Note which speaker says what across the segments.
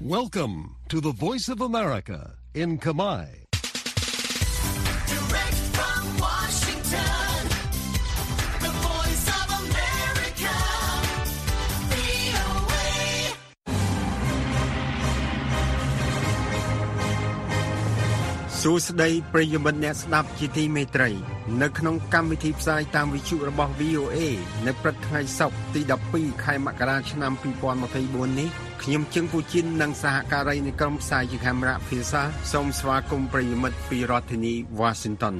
Speaker 1: Welcome to the Voice of America in Kamai.
Speaker 2: Direct from Washington, the voice of America, VOA.
Speaker 3: សួស្តីប្រិយមិត្តអ្នកស្ដាប់ជាទីមេត្រី នៅក្នុងកម្មវិធីផ្សាយតាមវិទ្យុរបស់ VOA នៅព្រឹកថ្ងៃសុក្រទី12ខែមករាឆ្នាំ2024នេះ ខ្ញុំជឹងពូជីននិងសហការីនៃក្រុមផ្សាយជាកាមេរ៉ាភាសាសូមស្វាគមន៍ប្រិយមិត្តពីរដ្ឋធានី Washington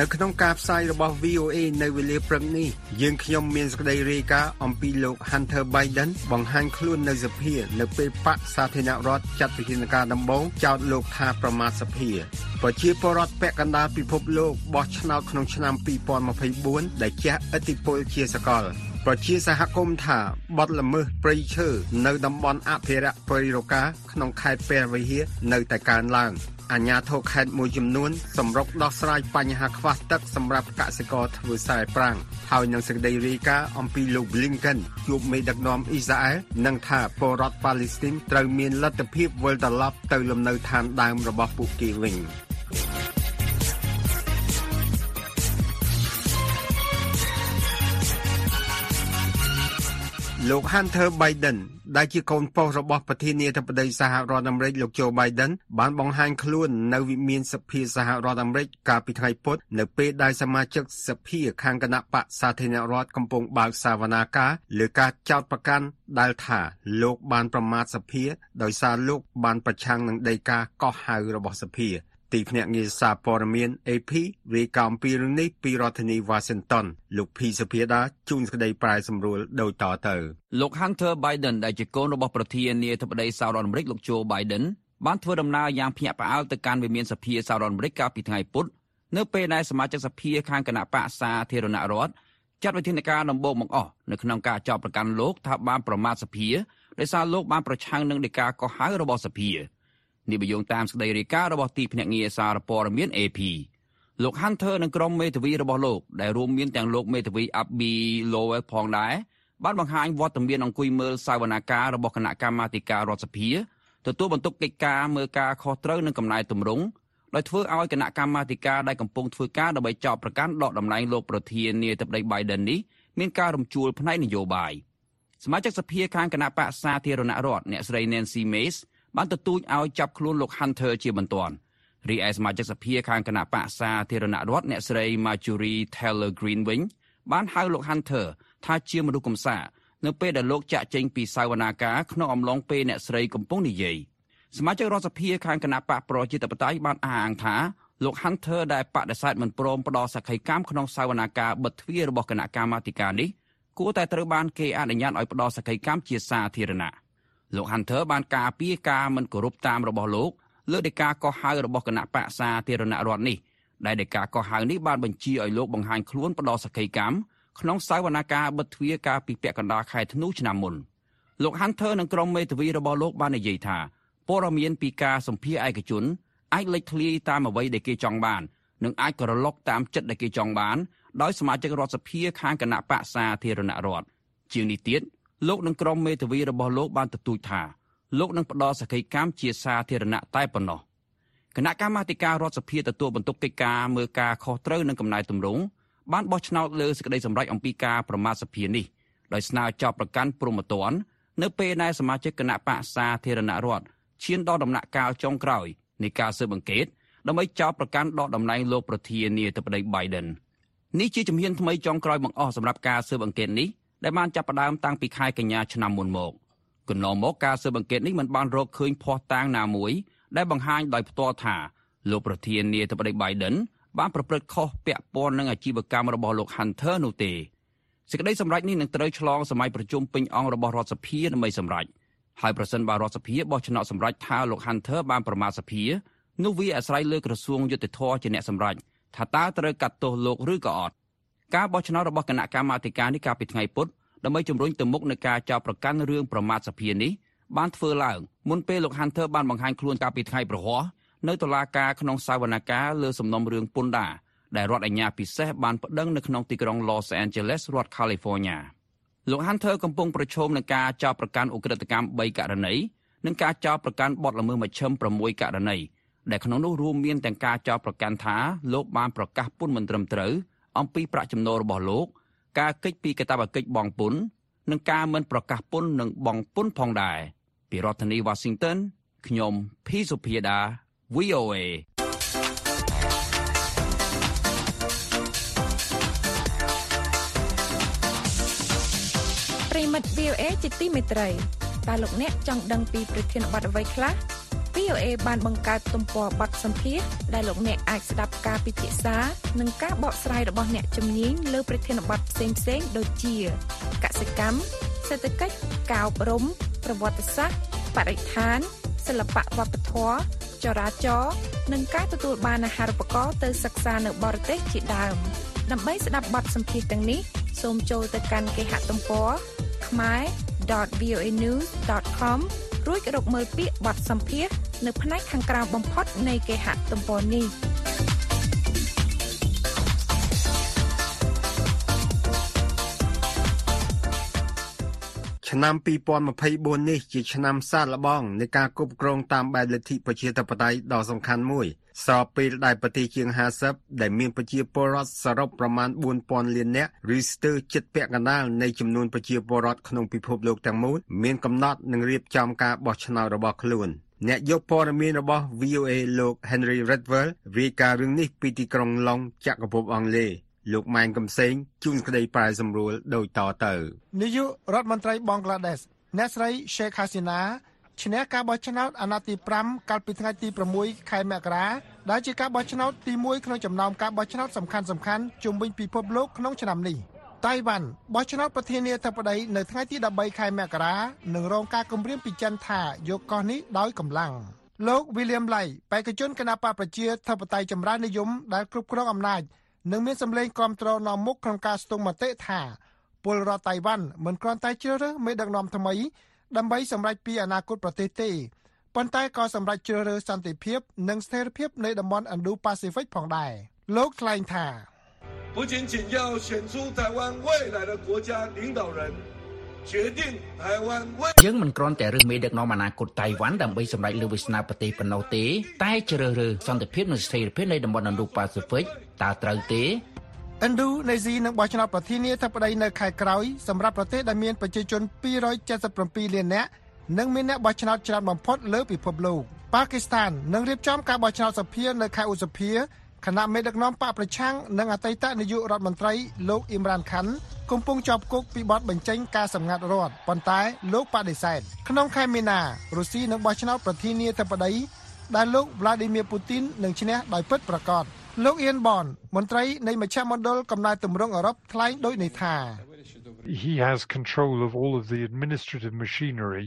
Speaker 3: នៅក្នុងការផ្សាយរបស់ VOA នៅវេលាព្រឹកនេះយើងខ្ញុំមានសេចក្តីរាយការណ៍អំពីលោក Hunter Biden បង្ហាញខ្លួននៅសភានៅពេលបកសាធារណរដ្ឋចាត់វិធានការដំបូងចោទលោកថាប្រមាថសភាប្រជាពលរដ្ឋពាក់កណ្ដាលពិភពលោកបោះឆ្នោតក្នុងឆ្នាំ2024ដែលជះឥទ្ធិពលជាសកលប្រជាសហគមន៍ថាបទល្មើសព្រៃឈើនៅតំបន់អភិរក្សព្រៃរកាក្នុងខេត្តព្រះវិហារនៅតែកើនឡើង អាជ្ញាធរខេត្តមួយចំនួនសម្រុកដោះស្រាយបញ្ហាខ្វះទឹកសម្រាប់កសិករធ្វើស្រែប្រាំងហើយនឹងសេចក្តីរាយការណ៍អំពីលោក Blinken ជួបមេដឹកនាំអ៊ីស្រាអែលនិងថាពលរដ្ឋប៉ាឡេស្ទីនត្រូវមានលទ្ធភាពវិលត្រឡប់ទៅលំនៅឋានដើមរបស់ពួកគេវិញ។លោក Hunter Biden ដែលជាកូនប្រុសរបស់ប្រធានាធិបតីសហរដ្ឋអាមេរិកលោក Joe Biden បានបង្ហាញខ្លួននៅវិមានសភាសហរដ្ឋអាមេរិកកាលពីថ្ងៃពុធនៅពេលដែលសមាជិកសភាខាងគណៈបកសាធារណរដ្ឋកំពុងបើកសវនាការលើការចោទប្រកាន់ដែលថាលោកបានប្រមាថសភាដោយសារលោកបានប្រឆាំងនឹងដីកាកោះហៅរបស់សភា ទីភ្នាក់ងារសារព័ត៌មាន AP រាយការណ៍អំពីរឿងនេះពីរដ្ឋធានី Washington លោកភីសុភាដាជួនក្តីប្រាយសម្រួលដូចតទៅ
Speaker 4: លោក Hunter Biden ដែលជាកូនរបស់ប្រធានាធិបតីសហរដ្ឋអាមេរិកលោក Joe Biden បានធ្វើដំណើរយ៉ាងភ្ញាក់ផ្អើលទៅកាន់វិមានសភាសហរដ្ឋអាមេរិកកាលពីថ្ងៃពុធនៅពេលដែលសមាជិកសភាខាងគណៈបកសាធារណរដ្ឋចាត់វិធានការដំបូងបង្អស់នៅក្នុងការចោទប្រកាន់លោកថាបានប្រមាថសភាដោយសារលោកបានប្រឆាំងនឹងដីកាកោះហៅរបស់សភា នេះបញ្យងតាមសេចក្តីរាយការណ៍របស់ទីភ្នាក់ងារសារព័ត៌មាន AP លោក Hunter និងក្រុមមេធាវីរបស់លោកដែលរួមមានទាំងលោកមេធាវី Abby Lowell ផងដែរបានបង្ហាញវត្តមានអង្គុយមើលសវនាការរបស់គណៈកម្មាធិការរដ្ឋសភាទទួលបន្ទុកកិច្ចការមើលការខុសត្រូវនឹងកំណែទម្រង់ដោយធ្វើឲ្យគណៈកម្មាធិការដែលកំពុងធ្វើការដើម្បីចោទប្រកាន់ដកតំណែងលោកប្រធានាធិបតី Biden នេះមានការរំជួលផ្នែកនយោបាយសមាជិកសភាខាងគណៈបកសាធារណរដ្ឋអ្នកស្រី Nancy Mace បានទទូចឲ្យចាប់ខ្លួនលោក Hunter ជាបន្ទាន់រីឯសមាជិកសភាខាងគណៈបកសាធារណរដ្ឋអ្នកស្រី Marjorie Taylor Greene វិញបានហៅលោក Hunter ថាជាមនុស្សកំសានៅពេលដែលលោកចាក់ចេញពីសាវនាការក្នុងអំឡុងពេលអ្នកស្រីកំពុងនិយាយសមាជិករដ្ឋសភាខាងគណៈបកប្រជាធិបតេយ្យបានអះអាងថាលោក Hunter ដែលបដិសេធមិនព្រមផ្ដល់សក្ខីកម្មក្នុងសាវនាការបិទទ្វាររបស់គណៈកម្មាធិការនេះគួរតែត្រូវបានគេអនុញ្ញាតឲ្យផ្ដល់សក្ខីកម្មជាសាធារណៈ លោក Hunter បានការពារការមិនគោរពតាមរបស់លោកលើដីកាកោះហៅរបស់គណៈបកសាធារណរដ្ឋនេះដែលដីកាកោះហៅនេះបានបញ្ជាឲ្យលោកបង្ហាញខ្លួនផ្ដល់សក្ខីកម្មក្នុងសវនាការបិទទ្វារការពីពាក់កណ្ដាលខែធ្នូឆ្នាំមុនលោក Hunter និងក្រុមមេធាវីរបស់លោកបាននិយាយថាព័ត៌មានពីការសម្ភារឯកជនអាចលេចធ្លាយតាមអ្វីដែលគេចង់បាននិងអាចក្រឡុកតាមចិត្តដែលគេចង់បានដោយសមាជិករដ្ឋសភាខាងគណៈបកសាធារណរដ្ឋជាងនេះទៀត លោកនិងក្រុមមេធាវីរបស់លោកបានទទូចថាលោកនឹងផ្ដល់សក្ខីកម្មជាសាធារណៈតែប៉ុណ្ណោះគណៈកម្មាធិការរដ្ឋសភាទទួលបន្ទុកកិច្ចការមើលការខុសត្រូវនឹងកំណែទម្រង់បានបោះឆ្នោតលើសេចក្តីសម្រេចអំពីការប្រមាថសភានេះដោយស្នើចោទប្រកាន់ព្រហ្មទណ្ឌនៅពេលដែលសមាជិកគណៈបកសាធារណរដ្ឋឈានដល់ដំណាក់កាលចុងក្រោយនៃការស៊ើបអង្កេតដើម្បីចោទប្រកាន់ដកតំណែងលោកប្រធានាធិបតី Biden នេះជាជំហានថ្មីចុងក្រោយបង្អស់សម្រាប់ការស៊ើបអង្កេតនេះ ដែលបានចាប់ផ្ដើមតាំងពីខែកញ្ញាឆ្នាំមុនមកកន្លងមកការស៊ើបអង្កេតនេះមិនបានរកឃើញភស្តុតាងណាមួយដែលបង្ហាញដោយផ្ទាល់ថាលោកប្រធានាធិបតី Biden បានប្រព្រឹត្តខុសពាក់ព័ន្ធនឹងអាជីវកម្មរបស់លោក Hunter នោះទេសេចក្តីសម្រេចនេះនឹងត្រូវឆ្លងសម័យប្រជុំពេញអង្គរបស់រដ្ឋសភាដើម្បីសម្រេចហើយប្រសិនបើរដ្ឋសភាបោះឆ្នោតសម្រេចថាលោក Hunter បានប្រមាថសភានោះវាអាស្រ័យលើក្រសួងយុតិធធជាអ្នកសម្រេចថាតើត្រូវកាត់ទោសលោកឬក៏អត់ ការបោះឆ្នោតរបស់គណៈកម្មាធិការនេះកាលពីថ្ងៃពុធដើម្បីជំរុញទៅមុខនៃការចោទប្រកាន់រឿងប្រមាថសភានេះបានធ្វើឡើងមុនពេលលោក Hunter បានបង្ហាញខ្លួនកាលពីថ្ងៃប្រហ័សនៅតុលាការក្នុងសវនកម្មលើសំណុំរឿងពន្ធដារដែលរដ្ឋអាជ្ញាពិសេសបានប្តឹងនៅក្នុងទីក្រុង Los Angeles រដ្ឋ California លោក Hunter កំពុងប្រឈមនឹងការចោទប្រកាន់ឧក្រិដ្ឋកម្ម3ករណីនិងការចោទប្រកាន់បទល្មើសមជ្ឈិម6ករណីដែលក្នុងនោះរួមមានទាំងការចោទប្រកាន់ថាលោកបានប្រកាសពន្ធមិនត្រឹមត្រូវ អំពីប្រាក់ចំណូលរបស់លោក ការកិច្ចពីកាតព្វកិច្ចបង់ពន្ធនិងការមិនប្រកាសពន្ធនិងបង់ពន្ធផងដែរពីរដ្ឋធានី Washington ខ្ញុំ P សុភាដា VOA
Speaker 5: ប្រិមិត្ត VOA ជាទីមេត្រីតើលោកអ្នកចង់ដឹងពីប្រធានបទអ្វីខ្លះ VOA បានបង្កើតទំព័របទសម្ភាសន៍ដែលលោកអ្នកអាចស្ដាប់ការពិភាក្សានិងការបកស្រាយរបស់អ្នកជំនាញលើប្រធានបទផ្សេងៗដូចជាកសិកម្មសេដ្ឋកិច្ចការអប់រំប្រវត្តិសាស្ត្របរិស្ថានសិល្បៈវប្បធម៌ចរាចរណ៍និងការទទួលបានអាហារូបករណ៍ទៅសិក្សានៅបរទេសជាដើមដើម្បីស្ដាប់បទសម្ភាសន៍ទាំងនេះសូមចូលទៅកាន់គេហទំព័រ khmer.voanews.com រួចរកមើលពាក្យបទសម្ភាសន៍នៅផ្នែកខាងក្រៅបំផុតនៃគេហទំព័រនេះ
Speaker 3: ឆ្នាំ2024នេះជាឆ្នាំសាកល្បងនៃការគ្រប់គ្រងតាមបែបលទ្ធិប្រជាធិបតេយ្យដ៏សំខាន់មួយ ស្របពេលដែលប្រទេសជាង50ដែលមានប្រជាពលរដ្ឋសរុបប្រមាណ4000លាននាក់ឬស្ទើរជិតពាក់កណ្ដាលនៃចំនួនប្រជាពលរដ្ឋក្នុងពិភពលោកទាំងមូលមានកំណត់នឹងរៀបចំការបោះឆ្នោតរបស់ខ្លួនអ្នកយកព័ត៌មានរបស់ VOA លោក Henry Redwell រាយការណ៍រឿងនេះពីទីក្រុងឡុងចក្រភពអង់គ្លេសលោកម៉ែនកំសែងជួនក្តីប្រែសម្រួលដូចតទៅ
Speaker 6: នាយករដ្ឋមន្ត្រីបង់ក្លាដេសអ្នកស្រី Sheikh Hasina ឈ្នះការបោះឆ្នោតអាណត្តិទី5កាលពីថ្ងៃទី6ខែមករាដែលជាការបោះឆ្នោតទី1ក្នុងចំណោមការបោះឆ្នោតសំខាន់សំខាន់ជុំវិញពិភពលោកក្នុងឆ្នាំនេះតៃវ៉ាន់បោះឆ្នោតប្រធានាធិបតីនៅថ្ងៃទី13ខែមករានឹងរងការគំរាមពីចិនថាយកកោះនេះដោយកម្លាំងលោក William Lai បេក្ខជនគណបកប្រជាធិបតេយ្យចម្រើននិយមដែលគ្រប់គ្រងអំណាចនិងមានសម្លេងគ្រប់គ្រងនាំមុខក្នុងការស្ទង់មតិថាពលរដ្ឋតៃវ៉ាន់មិនគ្រាន់តែជ្រើសរើសមេដឹកនាំថ្មី ដើម្បីសម្រេចពីអនាគតប្រទេសទេប៉ុន្តែក៏សម្រេចជ្រើសរើសសន្តិភាពនិងស្ថិរភាពនៃតំបន់ Indo-Pacific ផងដែរលោកថ្លែងថា
Speaker 7: 不仅仅要选出台湾未来的国家领导人，决定台湾未
Speaker 4: យើងមិនគ្រាន់តែរើសមេដឹកនាំអនាគតតៃវ៉ាន់ដើម្បីសម្រេចលើវាសនាប្រទេសប៉ុណ្ណោះទេតែជ្រើសរើសសន្តិភាពនិងស្ថិរភាពនៃតំបន់ Indo-Pacific តើត្រូវទេ
Speaker 6: ឥណ្ឌូនេស៊ីនឹងបោះឆ្នោតប្រធានាធិបតីនៅខែក្រោយសម្រាប់ប្រទេសដែលមានប្រជាជន277លាននាក់និងមានអ្នកបោះឆ្នោតច្រើនបំផុតលើពិភពលោកប៉ាគីស្ថាននឹងរៀបចំការបោះឆ្នោតសភានៅខែឧសភាគណៈមេដឹកនាំបកប្រឆាំងនិងអតីតនាយករដ្ឋមន្ត្រីលោកអ៊ីមរ៉ានខាន់កំពុងជាប់គុកពីបទបញ្ចេញការសម្ងាត់រដ្ឋប៉ុន្តែលោកបដិសេធក្នុងខែមីនារុស្ស៊ីនឹងបោះឆ្នោតប្រធានាធិបតីដែលលោក Vladimir Putin នឹងឈ្នះដោយពិតប្រាកដ លោកអៀនបនមន្ត្រីនៃមជ្ឈមណ្ឌលកំណែទម្រង់អឺរ៉ុបថ្លែងដូចនេះថា
Speaker 8: he has control of all of the administrative machinery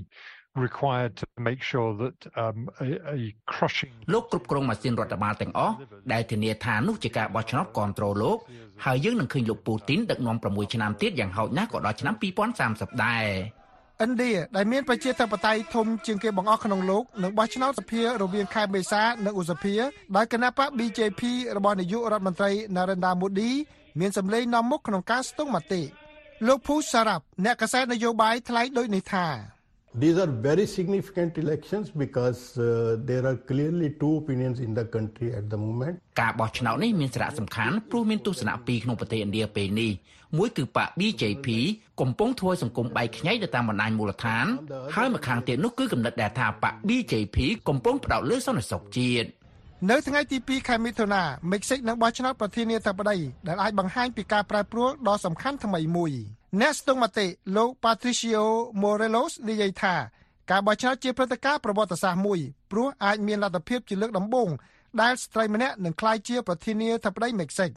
Speaker 8: required to make sure that um, a, a crushing
Speaker 4: លោកគ្រប់គ្រងម៉ាស៊ីនរដ្ឋបាលទាំងអស់ដែលធានាថានោះជាការបោះឆ្នោតគ្រប់គ្រងលោកហើយយើងនឹងឃើញលោកពូទីនដឹកនាំ6ឆ្នាំទៀតយ៉ាងហោចណាស់ក៏ដល់ឆ្នាំ2030ដែរ
Speaker 6: ឥណ្ឌាដែលមានប្រជាធិបតេយ្យធំជាងគេបង្អស់ក្នុងលោកនឹងបោះឆ្នោតសភារវាងខែមេសានិងឧសភាដោយគណៈបក BJP របស់នាយករដ្ឋមន្ត្រី Narendra Modi មានសម្លេងនាំមុខក្នុងការស្ទង់មតិលោកភូសារ៉ាប់អ្នកកសែតនយោបាយថ្លែងដូចនេះថា
Speaker 9: These are very significant elections because uh, there are clearly two opinions in the country at the moment.
Speaker 4: ការបោះឆ្នោតនេះមានសារៈសំខាន់ព្រោះមានទស្សនៈពីរក្នុងប្រទេសឥណ្ឌាពេលនេះ មួយគឺបក BJP កំពុងធ្វើសង្គមបែកខ្ញែកទៅតាមបណ្ដាញមូលដ្ឋាន ហើយម្ខាងទៀតនោះគឺកំណត់ដែលថាបក BJP កំពុងផ្ដោតលើសន្តិសុខជាតិ
Speaker 6: នៅថ្ងៃទី2ខែមិថុនាមិចស៊ិកនឹងបោះឆ្នោតប្រធានាធិបតីដែលអាចបង្ហាញពីការប្រែប្រួលដ៏សំខាន់ថ្មីមួយអ្នកស្ទង់មតិលោក Patricio Morelos និយាយថាការបោះឆ្នោតជាព្រឹត្តិការណ៍ប្រវត្តិសាស្ត្រមួយព្រោះអាចមានលទ្ធភាពជាលើកដំបូងដែលស្ត្រីម្នាក់នឹងក្លាយជាប្រធានាធិបតីមិចស៊ិក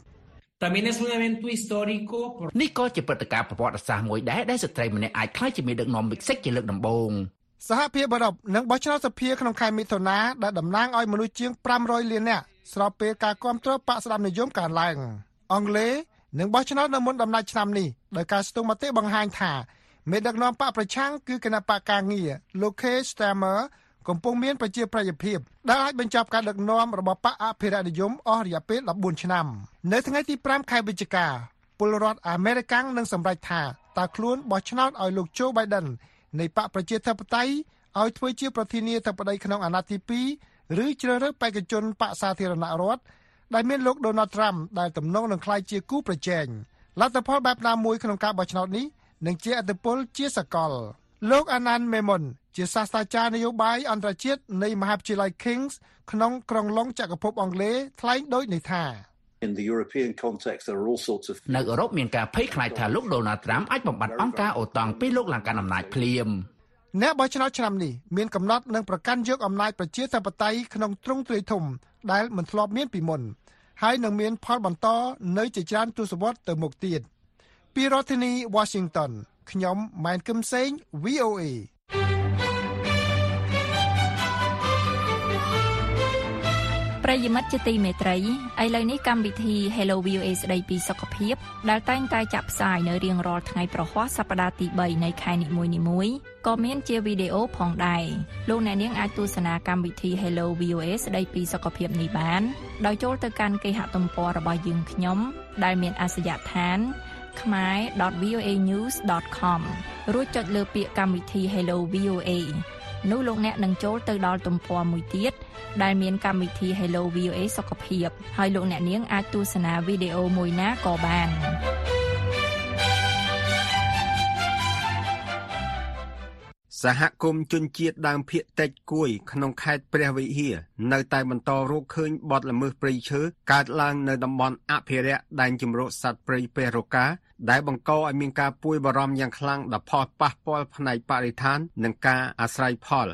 Speaker 10: También es un evento histórico por
Speaker 4: នេះក៏ជាព្រឹត្តិការណ៍ប្រវត្តិសាស្ត្រមួយដែរដែលស្ត្រីម្នាក់អាចក្លាយជាមេដឹកនាំមិចស៊ិកជាលើកដំបូង
Speaker 6: សហភាពអឺរ៉ុបនឹងបោះឆ្នោតសភាក្នុងខែមិថុនាដែលតំណាងឲ្យមនុស្សជាង500លាននាក់ស្របពេលការគ្រប់គ្រងបកស្ដាំនិយមកើនឡើង អង់គ្លេសនឹងបោះឆ្នោតនៅមុនដំណាច់ឆ្នាំនេះដោយការស្ទង់មតិបង្ហាញថាមេដឹកនាំបកប្រឆាំងគឺគណៈបកការងារលោក Keir Starmer កំពុងមានប្រជាប្រិយភាពដែលអាចបញ្ចប់ការដឹកនាំរបស់បកអភិរក្សនិយមអស់រយៈពេល14ឆ្នាំ នៅថ្ងៃទី5ខែវិច្ឆិកាពលរដ្ឋអាមេរិកាំងនឹងសម្រេចថាតើខ្លួនបោះឆ្នោតឲ្យលោកโจ Biden នៃបកប្រជាធិបតេយ្យឲ្យធ្វើជាប្រធានាធិបតីក្នុងអាណត្តិទី2ឬជ្រើសរើសបេក្ខជនបកសាធារណរដ្ឋដែលមានលោក Donald Trump ដែលទំនងនឹងក្លាយជាគូប្រជែងលទ្ធផលបែបណាមួយក្នុងការបោះឆ្នោតនេះនឹងជាអត្តពលជាសកល លោកអាណានមេមុនជាសាស្ត្រាចារ្យនយោបាយអន្តរជាតិនៃមហាវិទ្យាល័យ Kings ក្នុងក្រុងឡុងចក្រភពអង់គ្លេសថ្លែងដូចនេះថា
Speaker 11: In the European context, there are all sorts of
Speaker 12: នៅអឺរ៉ុបមានការភ័យខ្លាចថាលោកដូណាល់ត្រាំអាចបំបត្តិអង្គការអូតង់ពីលោកឡើងកាន់អំណាចភ្លាម
Speaker 6: អ្នកបោះឆ្នោតឆ្នាំនេះមានកំណត់នឹងប្រកាន់យកអំណាចប្រជាធិបតេយ្យក្នុងទ្រង់ទ្រាយធំដែលមិនធ្លាប់មានពីមុនហើយនឹងមានផលបន្តនៅជាច្រើនទសវត្សរ៍ទៅមុខទៀតពីរដ្ឋធានី Washington ខ្ញុំម៉ែនគឹមសេង VOA
Speaker 5: ប្រិយមិត្តជាទីមេត្រីឥឡូវនេះកម្មវិធី Hello VOA ស្ដីពីសុខភាពដែលតែងតែចាក់ផ្សាយនៅរៀងរាល់ថ្ងៃប្រហ័សសប្តាហ៍ទី3នៃខែនីមួយៗក៏មានជាវីដេអូផងដែរលោកអ្នកនាងអាចទស្សនាកម្មវិធី Hello VOA ស្ដីពីសុខភាពនេះបាន ដោយចូលទៅកាន់គេហទំព័ររបស់យើងខ្ញុំ ដែលមានអាសយដ្ឋាន khmer.voanews.com រួចចុចលើពាក្យកម្មវិធី Hello VOA នោះលោកអ្នកនឹងចូលទៅដល់ទំព័រមួយទៀតដែលមានកម្មវិធី Hello VOA សុខភាពហើយលោកអ្នកនាងអាចទស្សនាវីដេអូមួយណាក៏បាន
Speaker 3: សហគមន៍ជនជាតិដើមភាគតិចគួយ ក្នុងខេត្តព្រះវិហារនៅតែបន្តរកឃើញបទល្មើសព្រៃឈើកើតឡើងនៅតំបន់អភិរក្សដែនជម្រកសត្វព្រៃពេរកាដែលបង្កឲ្យមានការពួយបារម្ភយ៉ាងខ្លាំងដល់ផលប៉ះពាល់ផ្នែកបរិស្ថាន និងការអាស្រ័យផល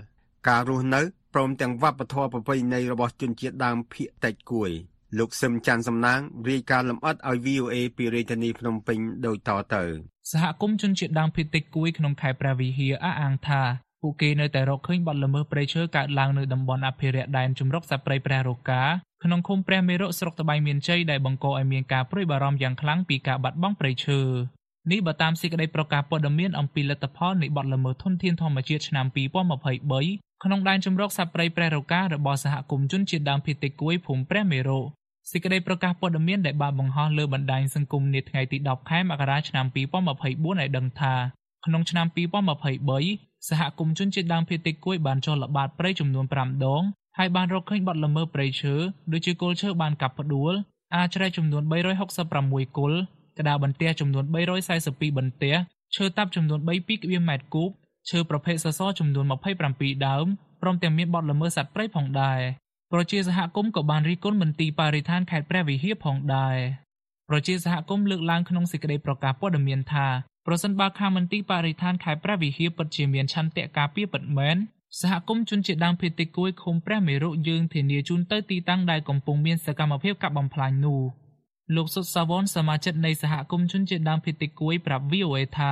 Speaker 3: ការរស់នៅព្រមទាំងវប្បធម៌ប្រពៃណីរបស់ជនជាតិដើមភាគតិចគួយ លោកសឹមច័ន្ទសំណាងរាយការណ៍លម្អិតឲ្យ VOA ពីរាជធានីភ្នំពេញដូចតទៅ
Speaker 13: សហគមន៍ជនជាតិដើមភាគតិចគួយក្នុងខេត្តព្រះវិហារអះអាងថាពួកគេនៅតែរកឃើញបទល្មើសព្រៃឈើកើតឡើងនៅតំបន់អភិរក្សដែនជម្រកសត្វព្រៃព្រះរកាក្នុងឃុំព្រះមេរុស្រុកត្បៃមានជ័យដែលបង្កឲ្យមានការព្រួយបារម្ភយ៉ាងខ្លាំងពីការបាត់បង់ព្រៃឈើនេះបើតាមសេចក្តីប្រកាសព័ត៌មានអំពីលទ្ធផលនៃបទល្មើសធនធានធម្មជាតិឆ្នាំ2023ក្នុងដែនជម្រកសត្វព្រៃព្រះរការបស់សហគមន៍ជនជាតិដើមភាគតិចគួយភូមិព្រះមេរុ សេចក្តីប្រកាសព័ត៌មានដែលបានបង្ហោះលើបណ្ដាញសង្គមនាថ្ងៃទី10ខែមករាឆ្នាំ2024ឲ្យដឹងថាក្នុងឆ្នាំ2023សហគមន៍ជនជាតិដើមភាគតិចគួយបានចុះល្បាតព្រៃចំនួន5ដងហើយបានរកឃើញបទល្មើសព្រៃឈើដូចជាគល់ឈើបានកាប់ផ្ដួលអាចជ្រែកចំនួន366គល់ក្តារបន្ទះចំនួន342បន្ទះឈើតាប់ចំនួន3.2ម៉ែត្រគូបឈើប្រភេទសសរចំនួន27ដើមព្រមទាំងមានបទល្មើសសត្វព្រៃផងដែរ ប្រជាសហគមន៍ក៏បានរិះគន់មន្ទីរបរិស្ថានខេត្តព្រះវិហារផងដែរប្រជាសហគមន៍លើកឡើងក្នុងសេចក្តីប្រកាសព័ត៌មានថាប្រសិនបើខាងមន្ទីរបរិស្ថានខេត្តព្រះវិហារពិតជាមានឆន្ទៈការពារពិតមែនសហគមន៍ជនជាតិដើមភាគតិចគួយឃុំព្រះមេរុយើងធានាជូនទៅទីតាំងដែលកំពុងមានសកម្មភាពកាប់បំផ្លាញនោះលោកសុតសាវនសមាជិកនៃសហគមន៍ជនជាតិដើមភាគតិចគួយប្រាប់ VOA ថា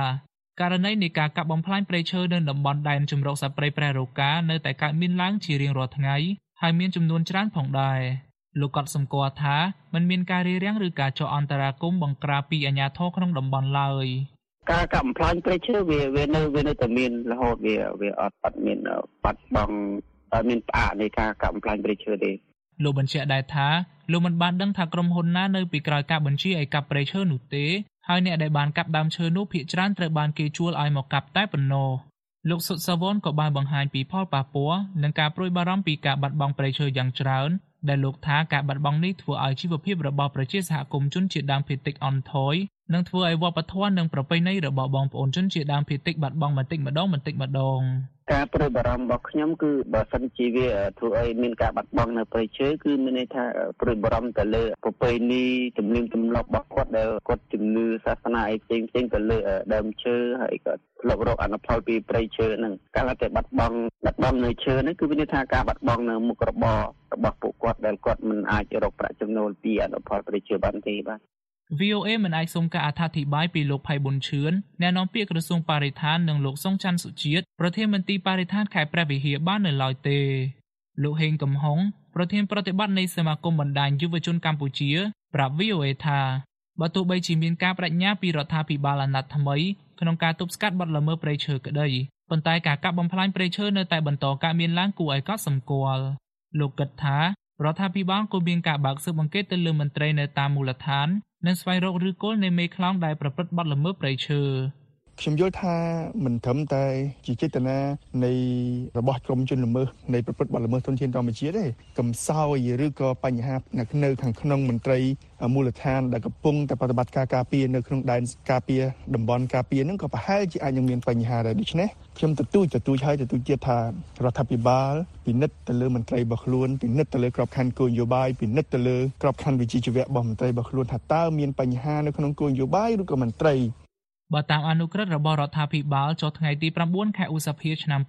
Speaker 13: ករណីនៃការកាប់បំផ្លាញព្រៃឈើនៅតំបន់ដែនជម្រកសត្វព្រៃព្រះរកានៅតែកើតមានឡើងជារៀងរាល់ថ្ងៃ ហើយមានចំនួនច្រើនផងដែរលោកក៏សម្គាល់ថាมันមានការរារាំងឬការចោទអន្តរាគមន៍បង្ក្រាបពីអាជ្ញាធរក្នុងតំបន់ឡើយ
Speaker 14: ការកាប់បំផ្លាញព្រៃឈើវាវានៅវានៅតែមានរហូតវាវាអត់អត់មានបាត់បង់អត់មានផ្អាកនៃការកាប់បំផ្លាញព្រៃឈើទេ
Speaker 13: លោកបញ្ជាក់ដែរថាលោកមិនបានដឹងថាក្រុមហ៊ុនណានៅពីក្រោយការបញ្ជាឲ្យកាប់ព្រៃឈើនោះទេហើយអ្នកដែលបានកាប់ដើមឈើនោះភាគច្រើនត្រូវបានគេជួលឲ្យមកកាប់តែប៉ុណ្ណោះ លោកសុតសាវនក៏បានបង្ហាញពីផលប៉ះពាល់និងការព្រួយបារម្ភពីការបាត់បង់ព្រៃឈើយ៉ាងច្រើនដែលលោកថាការបាត់បង់នេះធ្វើឲ្យជីវភាពរបស់ប្រជាសហគមន៍ជនជាតិដើមភាគតិចអន់ថយនិងធ្វើឲ្យវប្បធម៌និងប្រពៃណីរបស់បងប្អូនជនជាតិដើមភាគតិចបាត់បង់បន្តិចម្ដងបន្តិចម្ដង
Speaker 14: ការព្រួយបារម្ភរបស់ខ្ញុំគឺបើសិនជាវាធ្វើឲ្យមានការបាត់បង់នៅព្រៃឈើគឺមានន័យថាព្រួយបារម្ភទៅលើប្រពៃណីទំនៀមទម្លាប់របស់គាត់ដែលគាត់ជំនឿសាសនាអីផ្សេងផ្សេងទៅលើដើមឈើហើយក៏ធ្លាប់រកអនុផលពីព្រៃឈើហ្នឹងកាលតែបាត់បង់បាត់បង់នៅឈើហ្នឹងគឺមានន័យថាការបាត់បង់នៅមុខរបររបស់ពួកគាត់ដែលគាត់មិនអាចរកប្រាក់ចំណូលពីអនុផលព្រៃឈើបានទេបាទ
Speaker 13: VOA មិនអាចសុំការអត្ថាធិប្បាយពីលោកផៃប៊ុនឈឿនអ្នកនាំពាក្យក្រសួងបរិស្ថាននិងលោកសុងច័ន្ទសុជាតិប្រធានមន្ត្រីបរិស្ថានខេត្តព្រះវិហារបាននៅឡើយទេលោកហេងកំហុងប្រធានប្រតិបត្តិនៃសមាគមបណ្ដាញយុវជនកម្ពុជាប្រាប់ VOA ថាបើទោះបីជាមានការបដិញ្ញាពីរដ្ឋាភិបាលអាណត្តិថ្មីក្នុងការទប់ស្កាត់បទល្មើសព្រៃឈើក្តីប៉ុន្តែការកាប់បំផ្លាញព្រៃឈើនៅតែបន្តកើតមានឡើងគួរឲ្យកត់សម្គាល់លោកគិតថា រដ្ឋាភិបាលគួរមានការបើកស៊ើបអង្កេតទៅលើមន្ត្រីនៅតាមមូលដ្ឋាននិងស្វែងរកឫសគល់នៃមេខ្លោងដែលប្រព្រឹត្តបទល្មើសព្រៃឈើ
Speaker 15: ខ្ញុំយល់ថាមិនត្រឹមតែជាចេតនានៃរបស់ក្រមជនល្មើសនៃប្រព្រឹត្តបទល្មើសទុនធានធម្មជាតិទេកំសោយឬក៏បញ្ហានៅខាងក្នុងមន្ត្រីមូលដ្ឋានដែលកំពុងតែប្រតិបត្តិការការពារនៅក្នុងដែនការពារតំបន់ការពារហ្នឹងក៏ប្រហែលជាអាចនឹងមានបញ្ហាដែរដូច្នេះខ្ញុំទទូចទទូចហើយទទូចទៀតថារដ្ឋាភិបាលពិនិត្យទៅលើមន្ត្រីរបស់ខ្លួនពិនិត្យទៅលើក្របខ័ណ្ឌគោលនយោបាយពិនិត្យទៅលើក្របខ័ណ្ឌវិជ្ជាជីវៈរបស់មន្ត្រីរបស់ខ្លួនថាតើមានបញ្ហានៅក្នុងគោលនយោបាយឬក៏មន្ត្រី
Speaker 13: បើតាមអនុក្រឹត្យរបស់រដ្ឋាភិបាលចុះថ្ងៃទី9ខែឧសភាឆ្នាំ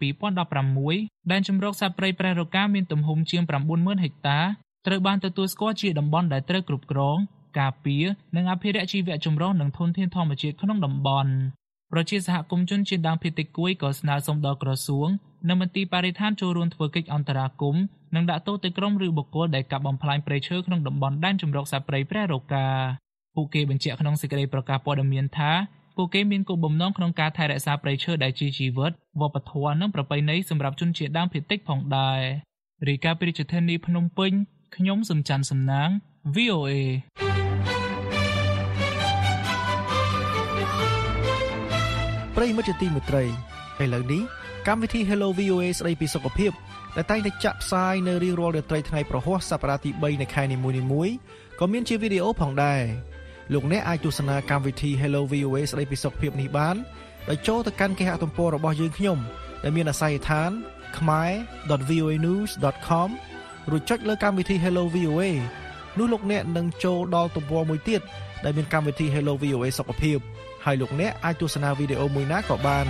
Speaker 13: 2016ដែនជម្រកសត្វព្រៃប្រែរកាមានទំហំជាង90000ហិកតាត្រូវបានទទួលស្គាល់ជាតំបន់ដែលត្រូវគ្រប់គ្រងការពារនិងអភិរក្សជីវៈចម្រុះនិងធនធានធម្មជាតិក្នុងតំបន់ប្រជាសហគមន៍ជនជាតិដើមភាគតិចគួយក៏ស្នើសុំដល់ក្រសួងនិងមន្ទីរបរិស្ថានចូលរួមធ្វើកិច្ចអន្តរាគមន៍និងដាក់ទោសទៅក្រុមឬបុគ្គលដែលកាប់បំផ្លាញព្រៃឈើក្នុងតំបន់ដែនជម្រកសត្វព្រៃព្រះរកាពួកគេបញ្ជាក់ក្នុងសេចក្តីប្រកាសព័ត៌មានថា ពួកគេមានគោលបំណងក្នុងការថែរក្សាព្រៃឈើដែលជាជីវិតវប្បធម៌និងប្រពៃណីសម្រាប់ជនជាតិដើមភាគតិចផងដែររីកាពីរាជធានីភ្នំពេញខ្ញុំសំច័ន្ទសំណាង VOA
Speaker 16: ប្រិយមិត្តជាទីមេត្រីឥឡូវនេះកម្មវិធី Hello VOA ស្ដីពីសុខភាពដែលតែងតែចាក់ផ្សាយនៅរៀងរាល់រាត្រីថ្ងៃប្រហ័សសប្តាហ៍ទី3នៃខែនីមួយៗក៏មានជាវីដេអូផងដែរ លោកអ្នកអាចទស្សនាកម្មវិធី Hello VOA ស្ដីពីសុខភាពនេះបានដោយចូលទៅកាន់គេហទំព័ររបស់យើងខ្ញុំដែលមានអាស័យដ្ឋាន khmer.voanews.com រួចចុចលើកម្មវិធី Hello VOA នោះលោកអ្នកនឹងចូលដល់ទំព័រមួយទៀតដែលមានកម្មវិធី Hello VOA សុខភាពហើយលោកអ្នកអាចទស្សនាវីដេអូមួយណាក៏បាន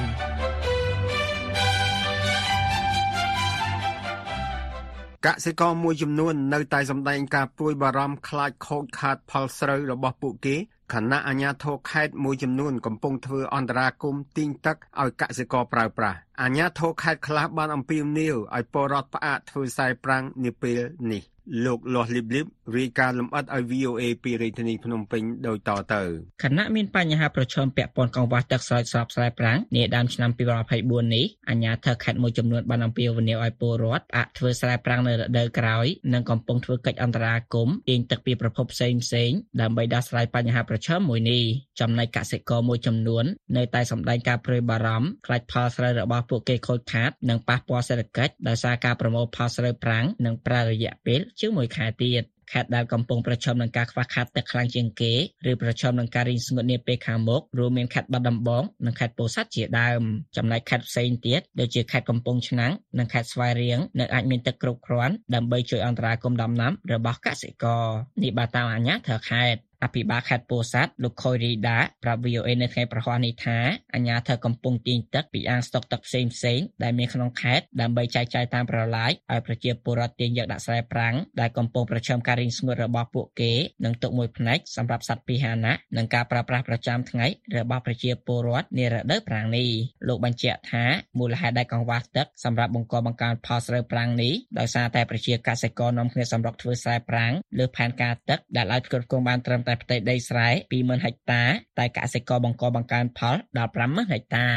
Speaker 3: កសិករមួយចំនួននៅតែសម្ដែងការព្រួយបារម្ភខ្លាចខូចខាតផលស្រូវរបស់ពួកគេខណៈអាជ្ញាធរខេត្តមួយចំនួនកំពុងធ្វើអន្តរាគមន៍ទីងទឹកឲ្យកសិករប្រើប្រាស់ អាជ្ញាធរខេត្តខ្លះបានអំពាវនាវឲ្យពលរដ្ឋផ្អាកធ្វើខ្សែប្រាំងនាពេលនេះលោកលាស់លីបលីបរាយការណ៍លម្អិតឲ្យ VOA ពីរាជធានីភ្នំពេញដូចតទៅ
Speaker 17: ខណៈមានបញ្ហាប្រឈមពាក់ព័ន្ធកង្វះទឹកស្រោចស្រពស្រែប្រាំងនាដើមឆ្នាំ2024នេះអាជ្ញាធរខេត្តមួយចំនួនបានអំពាវនាវឲ្យពលរដ្ឋផ្អាកធ្វើស្រែប្រាំងនៅរដូវក្រោយនិងកំពុងធ្វើកិច្ចអន្តរាគមន៍ទាញទឹកពីប្រភពផ្សេងផ្សេងដើម្បីដោះស្រាយបញ្ហាប្រឈមមួយនេះចំណែកកសិករមួយចំនួននៅតែសម្ដែងការព្រួយបារម្ភខ្លាចផលស្រូវរបស់ពួកគេខូចខាតនិងប៉ះពាល់សេដ្ឋកិច្ចដោយសារការប្រមូលផលស្រូវប្រាំងនិងប្រើរយៈពេលជាង1ខែទៀតខេត្តដែលកំពុងប្រឈមនឹងការខ្វះខាតទឹកខ្លាំងជាងគេឬប្រឈមនឹងការរីងស្ងួតនាពេលខាងមុខរួមមានខេត្តបាត់ដំបងនិងខេត្តពោធិ៍សាត់ជាដើមចំណែកខេត្តផ្សេងទៀតដូចជាខេត្តកំពង់ឆ្នាំងនិងខេត្តស្វាយរៀងនៅអាចមានទឹកគ្រប់គ្រាន់ដើម្បីជួយអន្តរាគមន៍ដំណាំរបស់កសិករនេះបើតាមអាជ្ញាធរខេត្ត អភិបាលខេត្តពោធិ៍សាត់លោកខុយរីដាប្រាប់ VOA នៅថ្ងៃប្រហ័សនេះថាអាជ្ញាធរកំពុងទាញទឹកពីអាងស្តុកទឹកផ្សេងផ្សេងដែលមានក្នុងខេត្តដើម្បីចែកចាយតាមប្រឡាយឲ្យប្រជាពលរដ្ឋទាញយកដាក់ស្រែប្រាំងដែលកំពុងប្រឈមការរីងស្ងួតរបស់ពួកគេនិងទុកមួយផ្នែកសម្រាប់សត្វពាហនៈនិងការប្រើប្រាស់ប្រចាំថ្ងៃរបស់ប្រជាពលរដ្ឋនារដូវប្រាំងនេះលោកបញ្ជាក់ថាមូលហេតុដែលកង្វះទឹកសម្រាប់បង្កបង្កើនផលស្រូវប្រាំងនេះដោយសារតែប្រជាកសិករនាំគ្នាសម្រុកធ្វើស្រែប្រាំងលើផែនការទឹកដែលអាចគ្រប់គ្រងបានត្រឹមតែផ្ទៃដីស្រែ20000ហិកតា តែកសិករបង្កបង្កើនផលដល់50000ហិកតា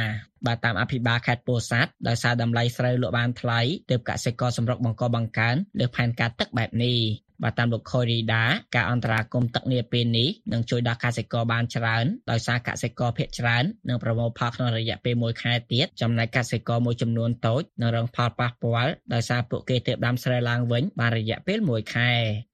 Speaker 17: បាទតាមអភិបាលខេត្តពោធិ៍សាត់ដោយសារតម្លៃស្រូវលក់បានថ្លៃទើបកសិករសម្រុកបង្កបង្កើនលើផែនការទឹកបែបនេះបាទតាមលោកខូរីដាការអន្តរាគមទឹកនាពេលនេះនឹងជួយដល់កសិករបានច្រើនដោយសារកសិករភាគច្រើននឹងប្រមូលផលក្នុងរយៈពេល1ខែទៀតចំណែកកសិករមួយចំនួនតូចនឹងរងផលប៉ះពាល់ដោយសារពួកគេទើបដាំស្រូវឡើងវិញបានរយៈពេល1ខែ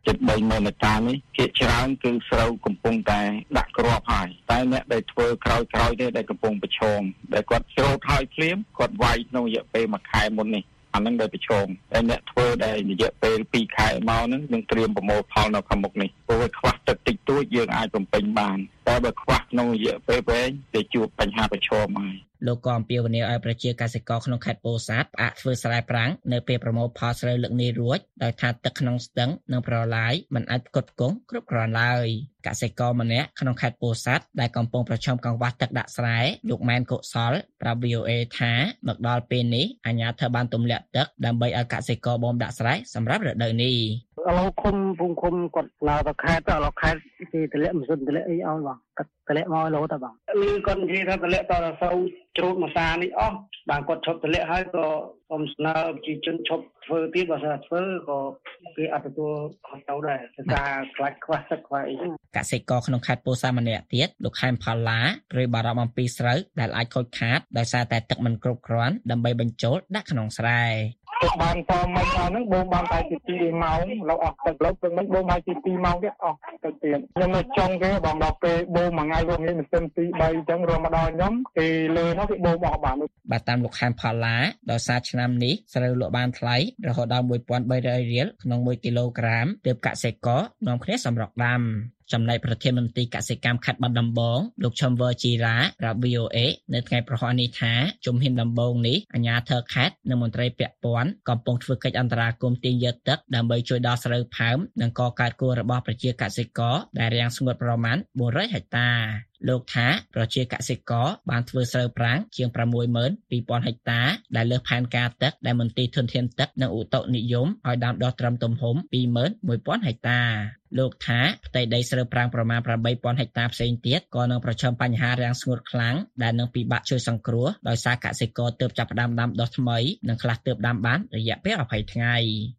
Speaker 15: ជិត3ម៉ឺនហិកតានេះភាគច្រើនគឺស្រូវកំពុងតែដាក់គ្រាប់ហើយតែអ្នកដែលធ្វើក្រោយក្រោយទេដែលកំពុងប្រឈមដែលគាត់ច្រូតហើយភ្លាមគាត់វាយក្នុងរយៈពេល1ខែមុននេះអានឹងដែលប្រឈមតែអ្នកធ្វើដែលរយៈពេល2ខែមកហ្នឹងនឹងត្រៀមប្រមូលផលនៅខាងមុខនេះព្រោះវាខ្វះទឹកតិចតួចយើងអាចបំពេញបាន តែបើខ្វះក្នុងរយៈពេលវែងវាជួបបញ្ហាប្រឈមហើយ
Speaker 17: លោកក៏អំពាវនាវឲ្យប្រជាកសិករក្នុងខេត្តពោធិ៍សាត់ផ្អាកធ្វើស្រែប្រាំងនៅពេលប្រមូលផលស្រូវលើកនេះរួចដោយថាទឹកក្នុងស្ទឹងនិងប្រឡាយមិនអាចផ្គត់ផ្គង់គ្រប់គ្រាន់ឡើយកសិករម្នាក់ក្នុងខេត្តពោធិ៍សាត់ដែលកំពុងប្រឈមកង្វះទឹកដាក់ស្រែលោកម៉ែនកុសលប្រាប់ VOA ថាមកដល់ពេលនេះអាជ្ញាធរបានទម្លាក់ទឹកដើម្បីឲ្យកសិករបូមដាក់ស្រែសម្រាប់រដូវនេះ
Speaker 18: ឥឡូវឃុំភូមិឃុំគាត់ឡើងទៅខេត្តទៅឥឡូវខេត្តគេតម្លាក់ម៉ាស៊ីនតម្លាក់អីឲ្យបាទបងទឹកតម្លាក់មកលោតបងឮគាត់និយាយថាតម្លាក់តរសូវជ្រូតមួយសានេះអស់បាទគាត់ឈប់តម្លាក់ហើយក៏សូមស្នើប្រជាជនឈប់ធ្វើទៀតបើសិនធ្វើក៏គេអត់ទទួលខុសត្រូវដែរដោយសារខ្លាចខ្វះទឹកខ្វះអីហ្នឹង
Speaker 17: កសិករក្នុងខេត្តពោធិ៍សាត់ម្នាក់ទៀតលោកខែមផល្លាព្រួយបារម្ភអំពីស្រូវដែលអាចខូចខាតដោយសារតែទឹកមិនគ្រប់គ្រាន់ដើម្បីបញ្ចូលដាក់ក្នុងស្រែ
Speaker 19: ទឹកបានតមិនអស់ហ្នឹងបូមបានតែជា2ម៉ោងឡូវអស់ទឹកឡូវព្រឹកមិញបូមហើយជា2ម៉ោងទៀតអស់ទឹកទៀតខ្ញុំនៅចុងគេបងដល់ពេលបូមមួយថ្ងៃរួមនេះម៉ាស៊ីន2 3អញ្ចឹងរួមមកដល់ខ្ញុំគេលើនោះគេបូមអស់បាន
Speaker 17: បាទតាមលោកខែមផល្លាដោយសារឆ្នាំនេះស្រូវលក់បានថ្លៃរហូតដល់1300រៀលក្នុង1គីឡូក្រាមទើបកសិករនាំគ្នាសម្រុកដាំ ចំណែកប្រធានមន្ត្រីកសិកម្មខេត្តបាត់ដំបងលោកឈឹមវឺជីរ៉ាប្រាប់ VOA នៅថ្ងៃប្រហ័សនេះថាជំហានដំបូងនេះអាជ្ញាធរខេត្តនិងមន្ត្រីពាក់ព័ន្ធកំពុងធ្វើកិច្ចអន្តរាគមន៍ទាញយកទឹកដើម្បីជួយដល់ស្រូវផើមនិងកកើតគួររបស់ប្រជាកសិករដែលរាំងស្ងួតប្រមាណ400ហិកតាលោកថាប្រជាកសិករបានធ្វើស្រូវប្រាំងជាង62000ហិកតាដែលលើសផែនការទឹកដែលមន្ទីរធនធានទឹកនិងឧតុនិយមឲ្យដាំដុះត្រឹមទំហំ21000ហិកតាលោកថាផ្ទៃដីស្រូវប្រាំងប្រមាណ8000ហិកតាផ្សេងទៀតក៏នឹងប្រឈមបញ្ហារាំងស្ងួតខ្លាំងដែលនឹងពិបាកជួយសង្គ្រោះដោយសារកសិករទើបចាប់ផ្ដើមដាំដុះថ្មីនិងខ្លះទើបដាំបានរយៈពេល20ថ្ងៃ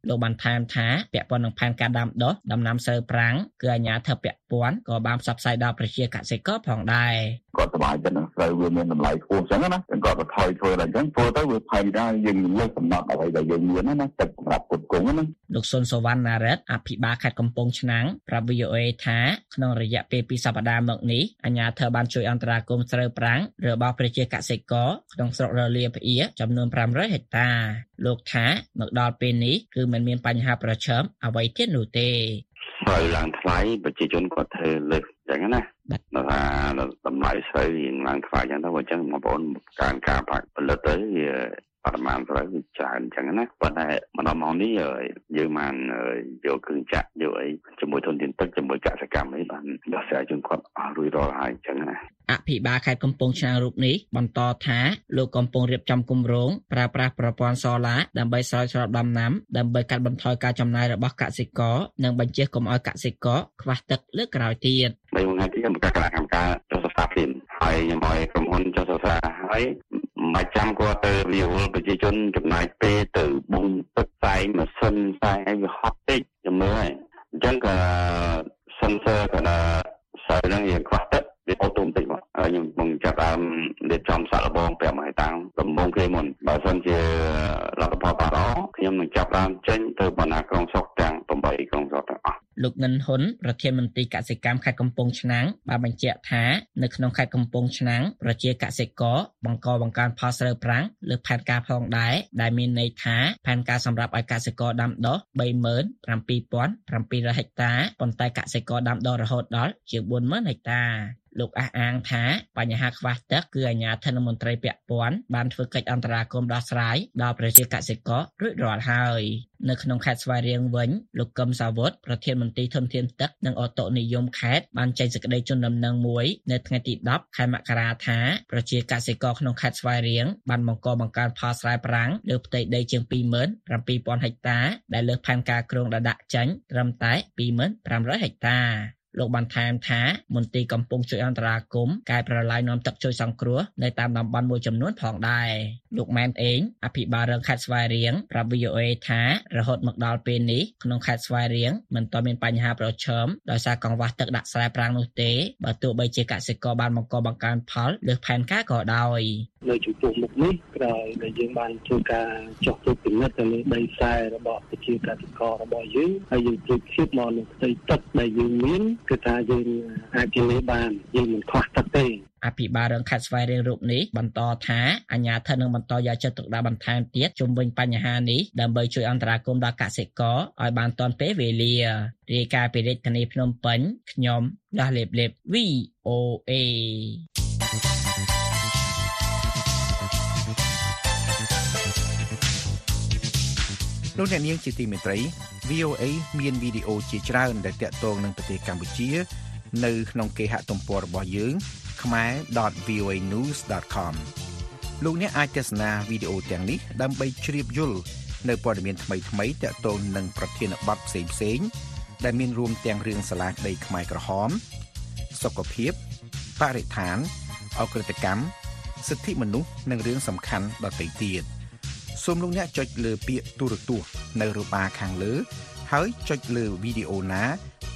Speaker 17: លោកបានថែមថាពាក់ព័ន្ធនឹងផែនការដាំដុះដំណាំស្រូវប្រាំងគឺអាជ្ញាធរពាក់ព័ន្ធក៏បានផ្សព្វផ្សាយដល់ប្រជាកសិករផងដែរ
Speaker 20: គាត់សប្បាយចិត្តនឹងស្រូវវាមានតម្លៃខ្ពស់អញ្ចឹងណាចឹងគាត់ក៏ថយធ្វើដល់អញ្ចឹងធ្វើទៅវាផៃដែរយើងលើកកំណត់អ្វីដែលយើងមានណាណាទឹកសម្រាប់គ្រប់គ្រងណា
Speaker 17: លោកសុនសវណ្ណណារិតអភិបាលខេត្តកំពង់ឆ្នាំងប្រាប់ VOA ថាក្នុងរយៈពេល2សប្តាហ៍មកនេះអាជ្ញាធរបានជួយអន្តរាគមន៍ស្រូវប្រាំងរបស់ប្រជាកសិករក្នុងស្រុករលាផ្អៀចំនួន500ហិកតាលោកថាមកដល់ពេលនេះគឺមិនមានបញ្ហាប្រឈមអ្វីទៀតនោះទេ
Speaker 20: ស្រូវឡើងថ្លៃប្រជាជនគាត់ធ្វើលើកអញ្ចឹងណាដល់ថាតម្លៃស្រូវរៀងឡើងថ្លៃអញ្ចឹងទៅបើអញ្ចឹងបងប្អូនការការផាក់ផលិតទៅវា បរិមាណស្រូវវាច្រើនអញ្ចឹងណាប៉ុន្តែមកដល់ម៉ោងនេះយើងបានយកគ្រឿងចាក់យកអីជាមួយធនធានទឹកជាមួយកសិកម្មអីបានដោះស្រាយជូនគាត់អស់រួចរាល់ហើយអញ្ចឹងណា
Speaker 17: អភិបាលខេត្តកំពង់ឆ្នាំងរូបនេះបន្តថាលោកកំពុងរៀបចំគម្រោងប្រើប្រាស់ប្រព័ន្ធសូឡាដើម្បីស្រោចស្រពដំណាំដើម្បីកាត់បន្ថយការចំណាយរបស់កសិករនិងបញ្ជាកុំឲ្យកសិករខ្វះទឹកលើកក្រោយទៀត
Speaker 20: បីមួយថ្ងៃទៀតខ្ញុំប្រកាសគណៈកម្មការចុះសិក្សាភ្លាមហើយខ្ញុំឲ្យក្រុមហ៊ុនចុះសិក្សាហើយ មិនចាំគាត់ទៅវាវល់ប្រជាជនចំណាយពេលទៅបូមទឹកផ្សែងម៉ាស៊ីនផ្សែងឲ្យវាហត់ពេកខ្ញុំមើលហើយអញ្ចឹងក៏ sensor ក៏ដល់ស្រូវហ្នឹងវាខ្វះទឹកវាអូតូម៉ាទិកមកហើយខ្ញុំកំពុងចាប់ដើមរៀបចំសាក់លបង5ឲ្យតាំងដំបងគេមុនបើសិនជាលទ្ធផលបានល្អខ្ញុំនឹងចាប់ដើមចេញទៅបណ្ណាក្រុងស្រុកទាំង8ក្រុងស្រុកទាំងអស់
Speaker 17: លោកងិនហ៊ុនប្រធានមន្ត្រីកសិកម្មខេត្តកំពង់ឆ្នាំងបានបញ្ជាក់ថានៅក្នុងខេត្តកំពង់ឆ្នាំងប្រជាកសិករបង្កបង្កើនផលស្រូវប្រាំងលើផែនការផងដែរដែលមានន័យថាផែនការសម្រាប់ឲ្យកសិករដាំដុះ37700ហិកតាប៉ុន្តែកសិករដាំដុះរហូតដល់ជាង40000ហិកតា លោកអះអាងថាបញ្ហាខ្វះទឹកគឺអាជ្ញាធរមន្ត្រីពាក់ព័ន្ធបានធ្វើកិច្ចអន្តរាគមន៍ដោះស្រាយដល់ប្រជាកសិកររួចរាល់ហើយនៅក្នុងខេត្តស្វាយរៀងវិញលោកកឹមសាវុតប្រធានមន្ត្រីធនធានទឹកនិងអូតូនិយមខេត្តបានចេញសេចក្តីជូនដំណឹងមួយនៅថ្ងៃទី10ខែមករាថាប្រជាកសិករក្នុងខេត្តស្វាយរៀងបានបង្កបង្កើនផលស្រែប្រាំងលើផ្ទៃដីជាង27000ហិកតាដែលលើសផែនការគ្រោងដែលដាក់ចេញត្រឹមតែ2500ហិកតាលោកបានថែមថាមន្ទីរកំពុងជួយអន្តរាគមន៍កែប្រឡាយនាំទឹកជួយសង្គ្រោះនៅតាមតំបន់មួយចំនួនផងដែរលោកម៉ែនអេងអភិបាលរងខេត្តស្វាយរៀងប្រាប់ VOA ថារហូតមកដល់ពេលនេះក្នុងខេត្តស្វាយរៀងមិនទាន់មានបញ្ហាប្រឈមដោយសារកង្វះទឹកដាក់ស្រែប្រាំងនោះទេបើទោះបីជាកសិករបានបង្កបង្កើនផលលើសផែនការក៏ដោយ
Speaker 18: នៅចំពោះមុខនេះក្រោយដែលយើងបានធ្វើការចុះទៅពិនិត្យទៅលើដីខ្សែរបស់ប្រជាកសិកររបស់យើងហើយយើងប្រៀបធៀបមកនឹងផ្ទៃទឹកដែលយើងមានគឺថាយើងអាចធានាបានយើងមិនខ្វះទឹកទេ
Speaker 17: អភិបាលរងខេត្តស្វាយរៀងរូបនេះបន្តថាអាជ្ញាធរនឹងបន្តយកចិត្តទុកដាក់បន្ថែមទៀតជុំវិញបញ្ហានេះដើម្បីជួយអន្តរាគមន៍ដល់កសិករឲ្យបានទាន់ពេលវេលារាយការណ៍ពីរាជធានីភ្នំពេញខ្ញុំដាស់លេបលេប VOA
Speaker 21: លោកអ្នកនាងជាទីមេត្រី VOA មានវីដេអូជាច្រើនដែលតាក់ទងនឹងប្រទេសកម្ពុជា នៅក្នុងគេហទំព័ររបស់យើង khmer.voanews.com លោកអ្នកអាចទស្សនាវីដេអូទាំងនេះដើម្បីជ្រាបយល់នៅព័ត៌មានថ្មីៗតាក់ទងនឹងប្រធានបទផ្សេងៗដែលមានរួមទាំងរឿងសាលាក្តីខ្មែរក្រហម សុខភាពបរិស្ថានអក្រិតកម្មសិទ្ធិមនុស្សនិងរឿងសំខាន់ដទៃទៀត សូមលោកអ្នកចុចលើពាក្យទូរទស្សន៍នៅរបាខាងលើ ហើយចុចលើវីដេអូណា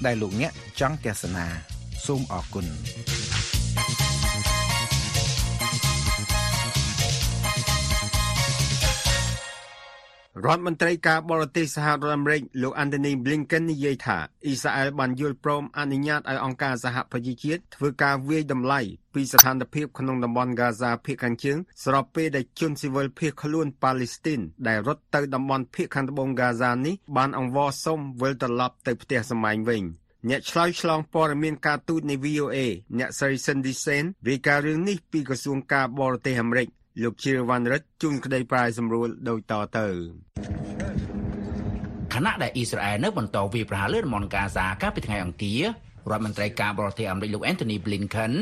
Speaker 21: ដែលលោកអ្នកចង់ទស្សនា សូមអរគុណ។។
Speaker 3: រដ្ឋមន្ត្រីការបរទេសសហរដ្ឋអាមេរិកលោក Anthony Blinken និយាយថាអ៊ីស្រាអែលបានយល់ព្រមអនុញ្ញាតឲ្យអង្គការសហប្រជាជាតិធ្វើការវាយតម្លៃពីស្ថានភាពក្នុងតំបន់ហ្គាហ្សាភាគខាងជើងស្របពេលដែលជនស៊ីវិលភៀសខ្លួនប៉ាឡេស្ទីនដែលរត់ទៅតំបន់ភាគខាងត្បូងហ្គាហ្សានេះបានអង្វរសុំវិលត្រឡប់ទៅផ្ទះសម្បែងវិញអ្នកឆ្លើយឆ្លងព័ត៌មានការទូតនៃ VOA អ្នកស្រី Cindy Sen រាយការណ៍រឿងនេះពីក្រសួងការបរទេសអាមេរិក លោកជាវ៉ាន់រិតជួនក្តីប្រាយសម្រួលដូចតទៅ
Speaker 12: ខណៈដែលអ៊ីស្រាអែលនៅបន្តវាយប្រហារលើតំបន់កាហ្សាកាលពីថ្ងៃអង្គាររដ្ឋមន្ត្រីការបរទេសអាមេរិកលោក Anthony Blinken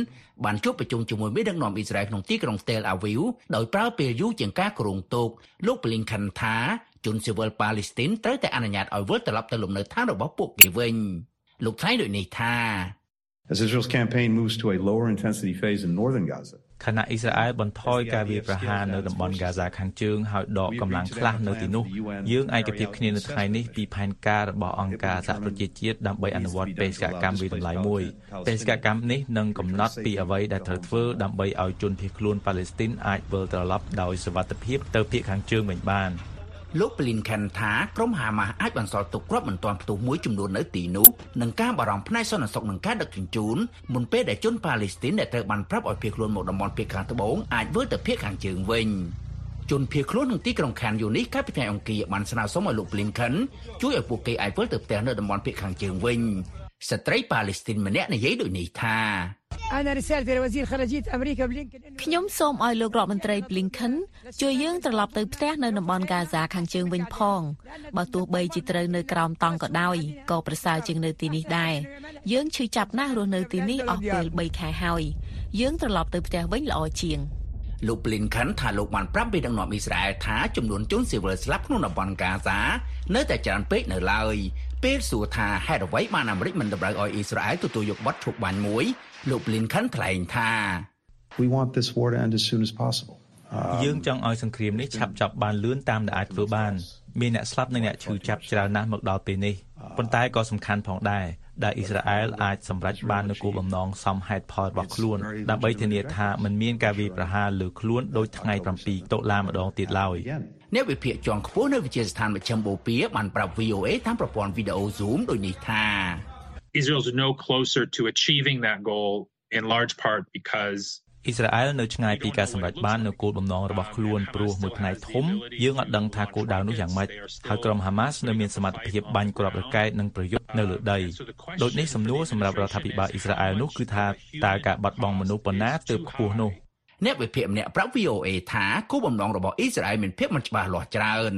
Speaker 12: បានជួបប្រជុំជាមួយមេដឹកនាំអ៊ីស្រាអែលក្នុងទីក្រុង Tel Aviv ដោយប្រើពេលយូរជាងការគ្រោងទុកលោក Blinken ថាជនស៊ីវិលប៉ាឡេស្ទីនត្រូវតែអនុញ្ញាតឲ្យវិលត្រឡប់ទៅលំនៅឋានរបស់ពួកគេវិញលោកថ្លែងដូចនេះថា
Speaker 22: As Israel's campaign moves to a lower intensity phase in northern Gaza
Speaker 23: ខណៈអ៊ីស្រាអែលបន្ថយការវាយប្រហារនៅតំបន់ហ្គាហ្សាខាងជើងហើយដកកម្លាំងខ្លះនៅទីនោះយើងឯកភាពគ្នានៅថ្ងៃនេះពីផែនការរបស់អង្គការសហប្រជាជាតិដើម្បីអនុវត្តបេសកកម្មវិតម្លៃមួយបេសកកម្មនេះនឹងកំណត់ពីអ្វីដែលត្រូវធ្វើដើម្បីឲ្យជនភៀសខ្លួនប៉ាឡេស្ទីនអាចវិលត្រឡប់ដោយសុវត្ថិភាពទៅភូមិខាងជើងវិញបាន
Speaker 12: លោក Blinken ថាក្រុមហាម៉ាស់អាចបន្សល់ទុកគ្រាប់មិនទាន់ផ្ទុះមួយចំនួននៅទីនោះនិងការបារម្ភផ្នែកសន្តិសុខនឹងការដឹកជញ្ជូនមុនពេលដែលជនប៉ាឡេស្ទីនដែលត្រូវបានប្រាប់ឲ្យភៀសខ្លួនមកតំបន់ភាគខាងត្បូងអាចវិលទៅភាគខាងជើងវិញជនភៀសខ្លួនក្នុងទីក្រុងខានយូនេះកាលពីថ្ងៃអង្គារបានស្នើសុំឲ្យលោក Blinken ជួយឲ្យពួកគេអាចវិលទៅផ្ទះនៅតំបន់ភាគខាងជើងវិញស្ត្រីប៉ាឡេស្ទីនម្នាក់និយាយដូចនេះថា
Speaker 24: ខ្ញុំសូមឲ្យលោករដ្ឋមន្ត្រី Blinken ជួយយើងត្រឡប់ទៅផ្ទះនៅតំបន់ Gaza ខាងជើងវិញផងបើទោះបីជាត្រូវនៅក្រោមតង់ក៏ដោយក៏ប្រសើរជាងនៅទីនេះដែរយើងឈឺចាប់ណាស់រស់នៅទីនេះអស់ពេល3ខែហើយយើងត្រឡប់ទៅផ្ទះវិញល្អជាង
Speaker 12: លោក Blinken ថាលោកបានប្រាប់ពីដឹកនាំអ៊ីស្រាអែលថាចំនួនជនស៊ីវិលស្លាប់ក្នុងតំបន់ Gaza នៅតែច្រើនពេកនៅឡើយ ពេលសួរថាហេតុអ្វីបានអាមេរិកមិនតម្រូវឲ្យអ៊ីស្រាអែលទទួលយកបទឈប់បាញ់មួយលោក Blinken ថ្លែងថា
Speaker 22: We want this war to end as soon as possible
Speaker 23: យើងចង់ឲ្យសង្គ្រាមនេះឆាប់ចប់បានលឿនតាមដែលអាចធ្វើបានមានអ្នកស្លាប់និងអ្នកឈឺចាប់ច្រើនណាស់មកដល់ពេលនេះប៉ុន្តែក៏សំខាន់ផងដែរដែលអ៊ីស្រាអែលអាចសម្រេចបាននូវគោលបំណងសមហេតុផលរបស់ខ្លួនដើម្បីធានាថាមិនមានការវាយប្រហារលើខ្លួនដោយថ្ងៃ7តុលាម្ដងទៀតឡើយ
Speaker 12: អ្នកវិភាគជាន់ខ្ពស់នៅវិទ្យាស្ថានមជ្ឈិមបូព៌ាបានប្រាប់ VOA តាមប្រព័ន្ធវីដេអូ Zoom ដូចនេះថា
Speaker 25: Israel's no closer to achieving that goal in large part because
Speaker 23: អ៊ីស្រាអែលនៅឆ្ងាយពីការសម្រេចបាននូវគោលបំណងរបស់ខ្លួនព្រោះមួយផ្នែកធំយើងអត់ដឹងថាគោលដៅនោះយ៉ាងម៉េចហើយក្រុមហាម៉ាស់នៅមានសមត្ថភាពបាញ់គ្រាប់រ៉ុកែតនិងប្រយុទ្ធនៅលើដីដូចនេះសំណួរសម្រាប់រដ្ឋាភិបាលអ៊ីស្រាអែលនោះគឺថាតើការបាត់បង់មនុស្សប៉ុណ្ណាទើបខ្ពស់នោះ
Speaker 12: អ្នកវិភាគម្នាក់ប្រាប់ VOA ថាគោលបំណងរបស់អ៊ីស្រាអែលមានភាពមិនច្បាស់លាស់ច្រើន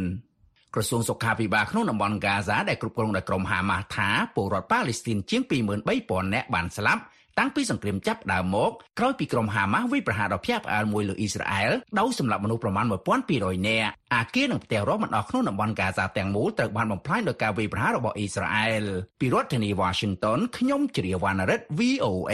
Speaker 12: ក្រសួងសុខាភិបាលក្នុងតំបន់ហ្គាហ្សាដែលគ្រប់គ្រងដោយក្រុមហាម៉ាស់ថាពលរដ្ឋប៉ាឡេស្ទីនជាង23000នាក់បានស្លាប់តាំងពីសង្គ្រាមចាប់ដើមមកក្រោយពីក្រុមហាម៉ាស់វាយប្រហារដ៏ភ្ញាក់ផ្អើលមួយលើអ៊ីស្រាអែលដោយសម្លាប់មនុស្សប្រមាណ1200នាក់អាគារនិងផ្ទះរាប់មិនអស់ក្នុងតំបន់ហ្គាហ្សាទាំងមូលត្រូវបានបំផ្លាញដោយការវាយប្រហាររបស់អ៊ីស្រាអែលពីរដ្ឋធានី Washington ខ្ញុំជ្រាវណ្ណរិទ្ធ VOA